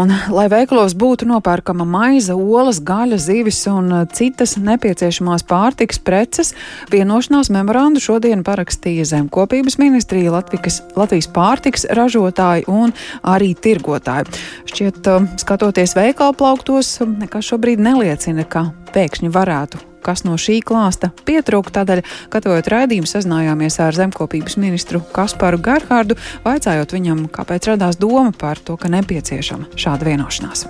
Un, lai veikalos būtu nopērkama maize, olas, gaļa, zivis un uh, citas nepieciešamās pārtikas preces, vienošanās memorandu šodien parakstīja Zemkopības ministrija, Latvikas, Latvijas pārtiks ražotāji un arī tirgotāji. Šķiet, uh, skatoties veikalu plauktos, nekas šobrīd neliecina, ka pēkšņi varētu kas no šī klāsta pietrūka. Tādēļ, gatavojot raidījumu, sazinājāmies ar zemkopības ministru Kasparu Gerhārdu, vaicājot viņam, kāpēc radās doma par to, ka nepieciešama šāda vienošanās.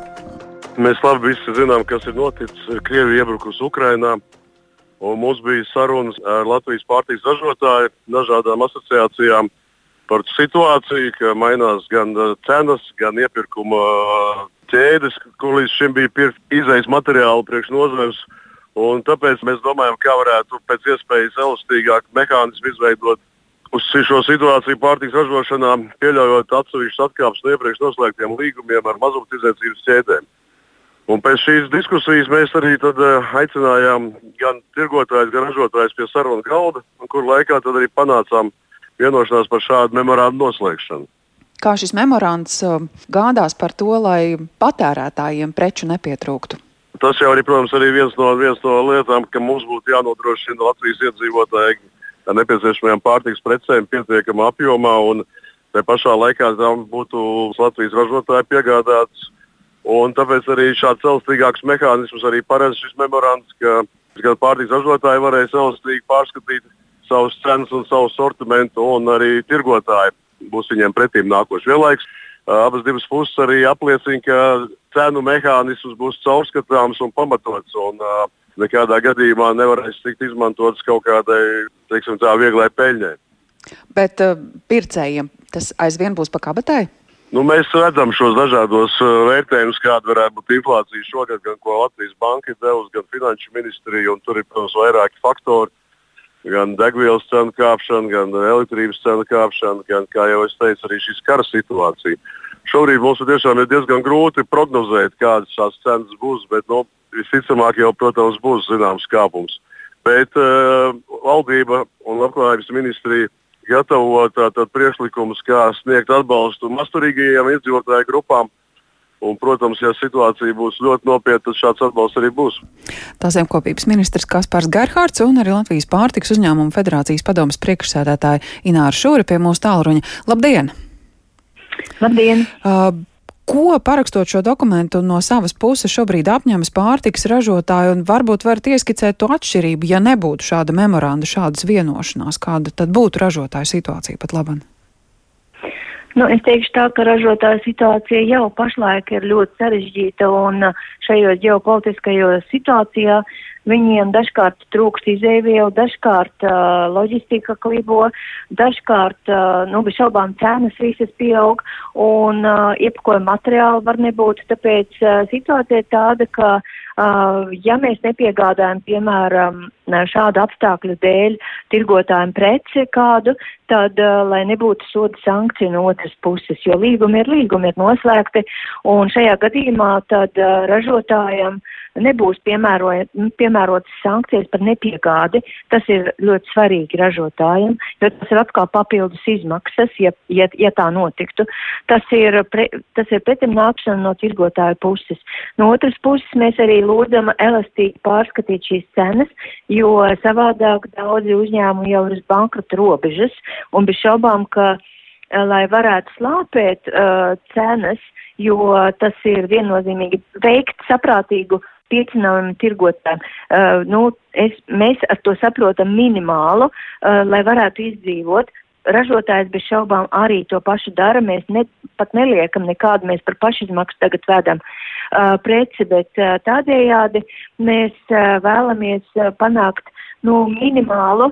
Mēs labi visi zinām, kas ir noticis. Krievija iebrukusi Ukrajinā. Mums bija sarunas ar Latvijas pārtiks ražotāju, dažādām asociācijām par situāciju, ka mainās gan cenas, gan iepirkuma ķēdes, kur līdz šim bija izējas materiāli priekš nozares Un tāpēc mēs domājam, kā varētu pēc iespējas elastīgāk mehānismu izveidot uz šo situāciju pārtiks ražošanā, pieļaujot atsevišķas atkāpes no iepriekš noslēgtiem līgumiem ar mazumtirdzniecības ķēdēm. Un pēc šīs diskusijas mēs arī tad, uh, aicinājām gan tirgotājus, gan ražotājus pie sarunu galda, kur laikā arī panācām vienošanās par šādu memorānu noslēgšanu. Kā šis memorands uh, gādās par to, lai patērētājiem preču nepietrūktu? Tas jau arī, protams, arī viens no, viens no lietām, ka mums būtu jānodrošina Latvijas iedzīvotāji ar nepieciešamajām pārtiks precēm pietiekamā apjomā tā pašā laikā tam būtu Latvijas ražotāji piegādāts. Un tāpēc arī šāds elastīgāks mehānisms arī paredz šis memorands, ka gan pārtiks ražotāji varēs elastīgi pārskatīt savus cenas un savu sortimentu, un arī tirgotāji būs viņiem pretīm nākoši. Vienlaikus abas puses arī apliecina, ka cenu mehānisms būs caurskatāms un pamatots. Un, uh, nekādā gadījumā nevarēs tikt izmantots kaut kādai teiksim, tā, vieglai peļņai. Bet uh, pircējiem tas aizvien būs pa kabatai? Nu, mēs redzam šos dažādos vērtējumus, kāda varētu būt inflācija šogad, gan ko Latvijas banka ir devusi, gan finanšu ministrija. Tur ir, protams, vairāki faktori. Gan degvielas cenu kāpšana, gan elektrības cenu kāpšana, gan, kā jau es teicu, arī šīs kara situācija. Uh, Šobrīd mums tiešām ir diezgan grūti prognozēt, kādas šīs cenas būs, bet nu, visticamāk jau, protams, būs zināms kāpums. Bet uh, valdība un labklājības ministrija gatavo tātad priekšlikumus, kā sniegt atbalstu masturīgajiem iedzīvotāju grupām. Un, protams, ja situācija būs ļoti nopietna, tad šāds atbalsts arī būs. Tā zemkopības ministrs Kaspars Gerhards un arī Latvijas pārtiks uzņēmumu federācijas padomas priekšsēdētāja Ināra Šūra pie mūsu tālruņa. Labdien! Labdien! Uh, Ko parakstot šo dokumentu no savas puses šobrīd apņemas pārtiks ražotāji un varbūt varat ieskicēt to atšķirību, ja nebūtu šāda memoranda, šādas vienošanās, kāda tad būtu ražotāja situācija pat labam? Nu, es teikšu tā, ka ražotāja situācija jau pašlaik ir ļoti sarežģīta un šajos ģeopolitiskajos situācijā Viņiem dažkārt trūkst izēvielu, dažkārt uh, loģistika klibo, dažkārt, uh, nu, bez šaubām cenas visas pieaug un uh, iepakojuma materiāli var nebūt. Tāpēc uh, situācija ir tāda, ka uh, ja mēs nepiegādājam, piemēram, šādu apstākļu dēļ tirgotājiem preci kādu, tad, uh, lai nebūtu soda sankcija no otras puses, jo līgumi ir līgumi, ir noslēgti, un šajā gadījumā tad uh, ražotājiem nebūs piemērotas sankcijas par nepiegādi. Tas ir ļoti svarīgi ražotājiem, jo tas ir atkal papildus izmaksas, ja, ja, ja tā notiktu. Tas ir, pre, tas ir pretim nākšana no tirgotāju puses. No otras puses mēs arī lūdzam elastīgi pārskatīt šīs cenas, jo savādāk daudzi uzņēmumi jau ir uz bankrota robežas un bez šaubām, ka eh, lai varētu slāpēt uh, cenas, jo tas ir viennozīmīgi veikt saprātīgu piecinājumu tirgotājiem. Uh, nu, es, mēs ar to saprotam minimālu, uh, lai varētu izdzīvot. Ražotājs bez šaubām arī to pašu dara. Mēs ne, pat neliekam nekādu, mēs par pašizmaksu tagad vedam uh, preci, bet uh, tādējādi mēs uh, vēlamies uh, panākt nu, minimālu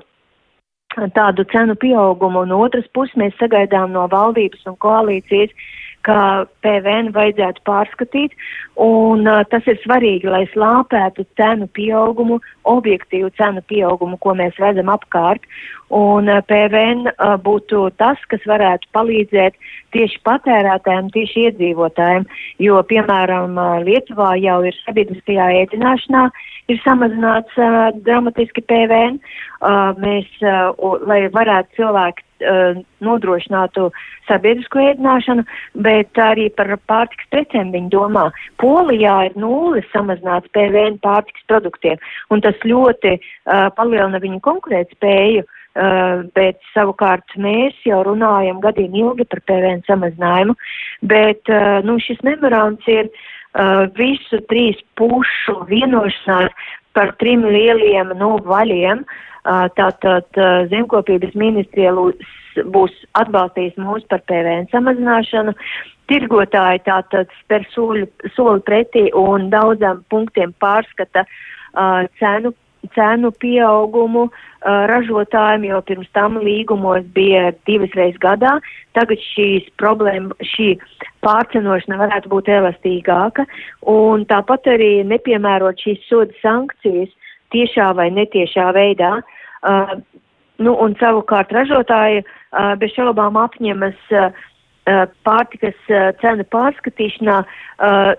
tādu cenu pieaugumu. No otras puses mēs sagaidām no valdības un koalīcijas uh, ka PVN vajadzētu pārskatīt, un uh, tas ir svarīgi, lai slāpētu cenu pieaugumu, objektīvu cenu pieaugumu, ko mēs redzam apkārt, un uh, PVN uh, būtu tas, kas varētu palīdzēt tieši patērētājiem, tieši iedzīvotājiem, jo, piemēram, uh, Lietuvā jau ir sabiedriskajā ēdināšanā ir samazināts uh, dramatiski PVN. Uh, mēs, uh, lai varētu cilvēki uh, nodrošinātu sabiedrisko ēdināšanu, bet arī par pārtiks precēm viņi domā. Polijā ir nulles samazināts PVN pārtiks produktiem, un tas ļoti uh, palielina viņu konkurētspēju. Uh, bet savukārt mēs jau runājam gadiem ilgi par PVN samazinājumu, bet uh, nu, šis memorands ir uh, visu trīs pušu vienošanās par trim lieliem nu, vaļiem. Tātad zemkopības ministrija būs atbalstījis mūs par PVN samazināšanu. Tirgotāji tātad spēr soli, soli pretī un daudzām punktiem pārskata uh, cenu, cenu pieaugumu ražotājiem, jo pirms tam līgumos bija divas reizes gadā. Tagad šīs problēma, šī pārcenošana varētu būt elastīgāka un tāpat arī nepiemērot šīs soda sankcijas tiešā vai netiešā veidā. Uh, nu, un savukārt ražotāji uh, bez šaubām apņemas uh, pārtikas cenu pārskatīšanā uh,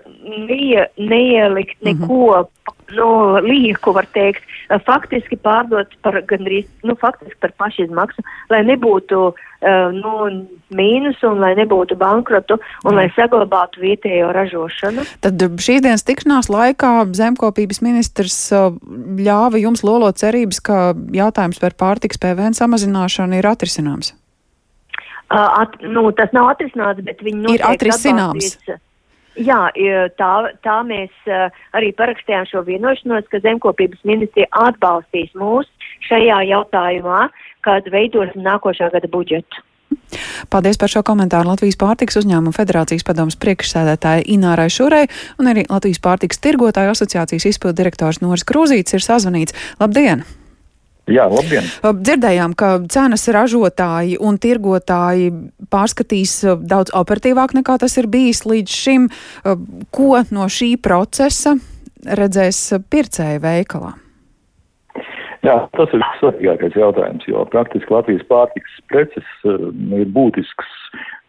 neie, neielikt mhm. neko mm -hmm. nu, lieku, var teikt, faktiski pārdot par gandrīz, nu, faktiski par pašizmaksu, lai nebūtu nu, mīnus un lai nebūtu bankrotu un mm. lai saglabātu vietējo ražošanu. Tad šīs dienas tikšanās laikā zemkopības ministrs ļāva jums lolot cerības, ka jautājums par pārtiks PVN samazināšanu ir atrisināms. At, nu, tas nav atrisināts, bet viņi ir atrisināms. Jā, tā, tā mēs arī parakstījām šo vienošanos, ka zemkopības ministrija atbalstīs mūs šajā jautājumā, kad veidosim nākošā gada budžetu. Paldies par šo komentāru Latvijas pārtiks uzņēmumu federācijas padomas priekšsēdētāja Inārai Šurai un arī Latvijas pārtiks tirgotāju asociācijas izpildu direktors Noris Krūzīts ir sazvanīts. Labdien! Jā, labdien! Dzirdējām, ka cenas ražotāji un tirgotāji pārskatīs daudz operatīvāk nekā tas ir bijis līdz šim. Ko no šī procesa redzēs pircēja veikalā? Jā, tas ir svarīgākais jautājums, jo praktiski Latvijas pārtikas preces ir būtisks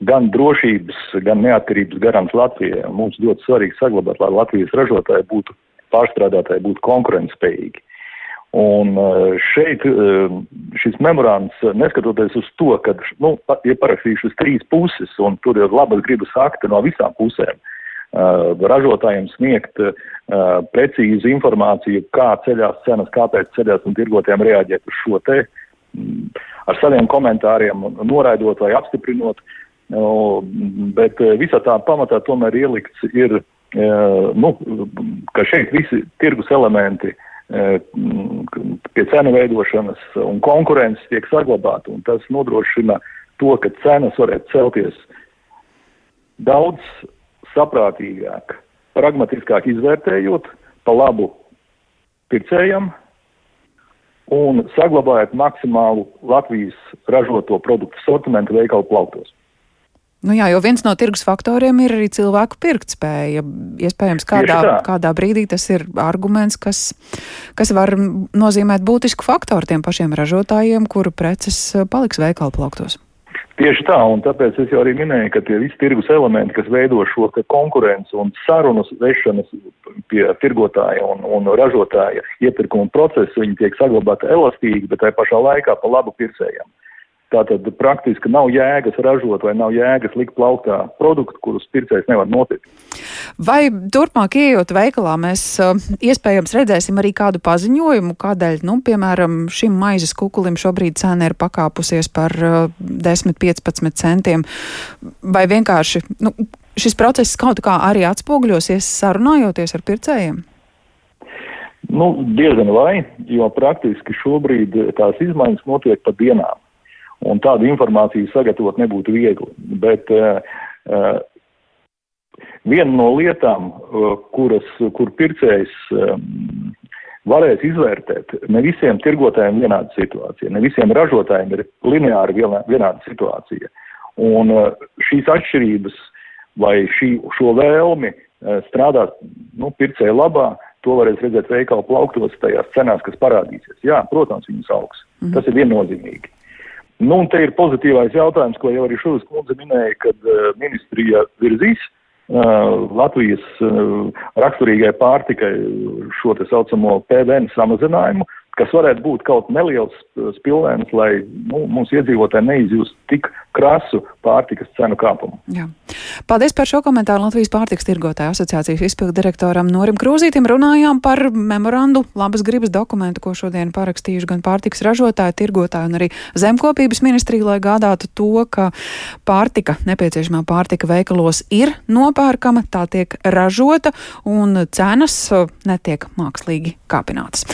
gan drošības, gan neatkarības garants Latvijai. Mums ļoti svarīgi saglabāt, lai Latvijas ražotāji būtu pārstrādātāji, būtu konkurentspējīgi. Un eh, šeit eh, šis memorands, eh, neskatoties uz to, ka nu, ir parakstījušas trīs puses un tur ir labas gribas akti no visām pusēm, ražotājiem sniegt precīzu informāciju, kā ceļās cenas, kāpēc ceļās un tirgotājiem reaģēt uz šo te mm, ar saviem komentāriem, noraidot vai apstiprinot. Bet visā tā pamatā tomēr ielikts ir, nu, ka šeit visi tirgus elementi uh, pie cenu veidošanas un konkurences tiek saglabāta, un tas nodrošina to, ka cenas varētu celties daudz saprātīgāk, pragmatiskāk izvērtējot pa labu pircējam un saglabājot maksimālu Latvijas ražoto produktu sortimentu veikalu plauktos. Nu jā, jo viens no tirgus faktoriem ir arī cilvēku pirktspēja. Iespējams, kādā, kādā brīdī tas ir arguments, kas, kas var nozīmēt būtisku faktoru tiem pašiem ražotājiem, kuru preces paliks veikalu plauktos. Tieši tā, un tāpēc es jau arī minēju, ka tie visi tirgus elementi, kas veido šo konkurenci un sarunas vešanas pie tirgotāja un, un ražotāja iepirkuma procesu, viņi tiek saglabāti elastīgi, bet tai pašā laikā pa labu pircējiem. Tātad praktiski nav jēgas ražot vai nav jēgas likt plauktā produktu, kurus pircējs nevar nopirkt. Vai turpmāk ieejot veikalā, mēs uh, iespējams redzēsim arī kādu paziņojumu, kādēļ, nu, piemēram, šim maizes kukulim šobrīd cena ir pakāpusies par uh, 10-15 centiem, vai vienkārši nu, šis process kaut kā arī atspoguļosies sarunājoties ar pircējiem? Nu, diezgan vai, jo praktiski šobrīd tās izmaiņas notiek pa dienām un tādu informāciju sagatavot nebūtu viegli. Bet uh, viena no lietām, uh, kuras, kur pircējs um, varēs izvērtēt, ne visiem tirgotājiem vienāda situācija, ne visiem ražotājiem ir lineāri vienāda situācija. Un uh, šīs atšķirības vai šī, šo vēlmi strādāt nu, pircēja labā, to varēs redzēt veikalu plauktos tajās cenās, kas parādīsies. Jā, protams, viņas augs. Mm -hmm. Tas ir viennozīmīgi. Nu, un te ir pozitīvais jautājums, ko jau arī Šuvis kundze minēja, kad uh, ministrija virzīs uh, Latvijas uh, raksturīgai pārtikai šo te saucamo PVN samazinājumu, kas varētu būt kaut neliels spilvens, lai nu, mūsu iedzīvotāji neizjust tik krasu pārtikas cenu kāpumu. Jā. Paldies par šo komentāru Latvijas pārtiks tirgotāju asociācijas izpildu direktoram Norim Krūzītim. Runājām par memorandu labas gribas dokumentu, ko šodien parakstījuši gan pārtiks ražotāji, tirgotāji un arī zemkopības ministrija, lai gādātu to, ka pārtika, nepieciešamā pārtika veikalos ir nopērkama, tā tiek ražota un cenas netiek mākslīgi kāpinātas.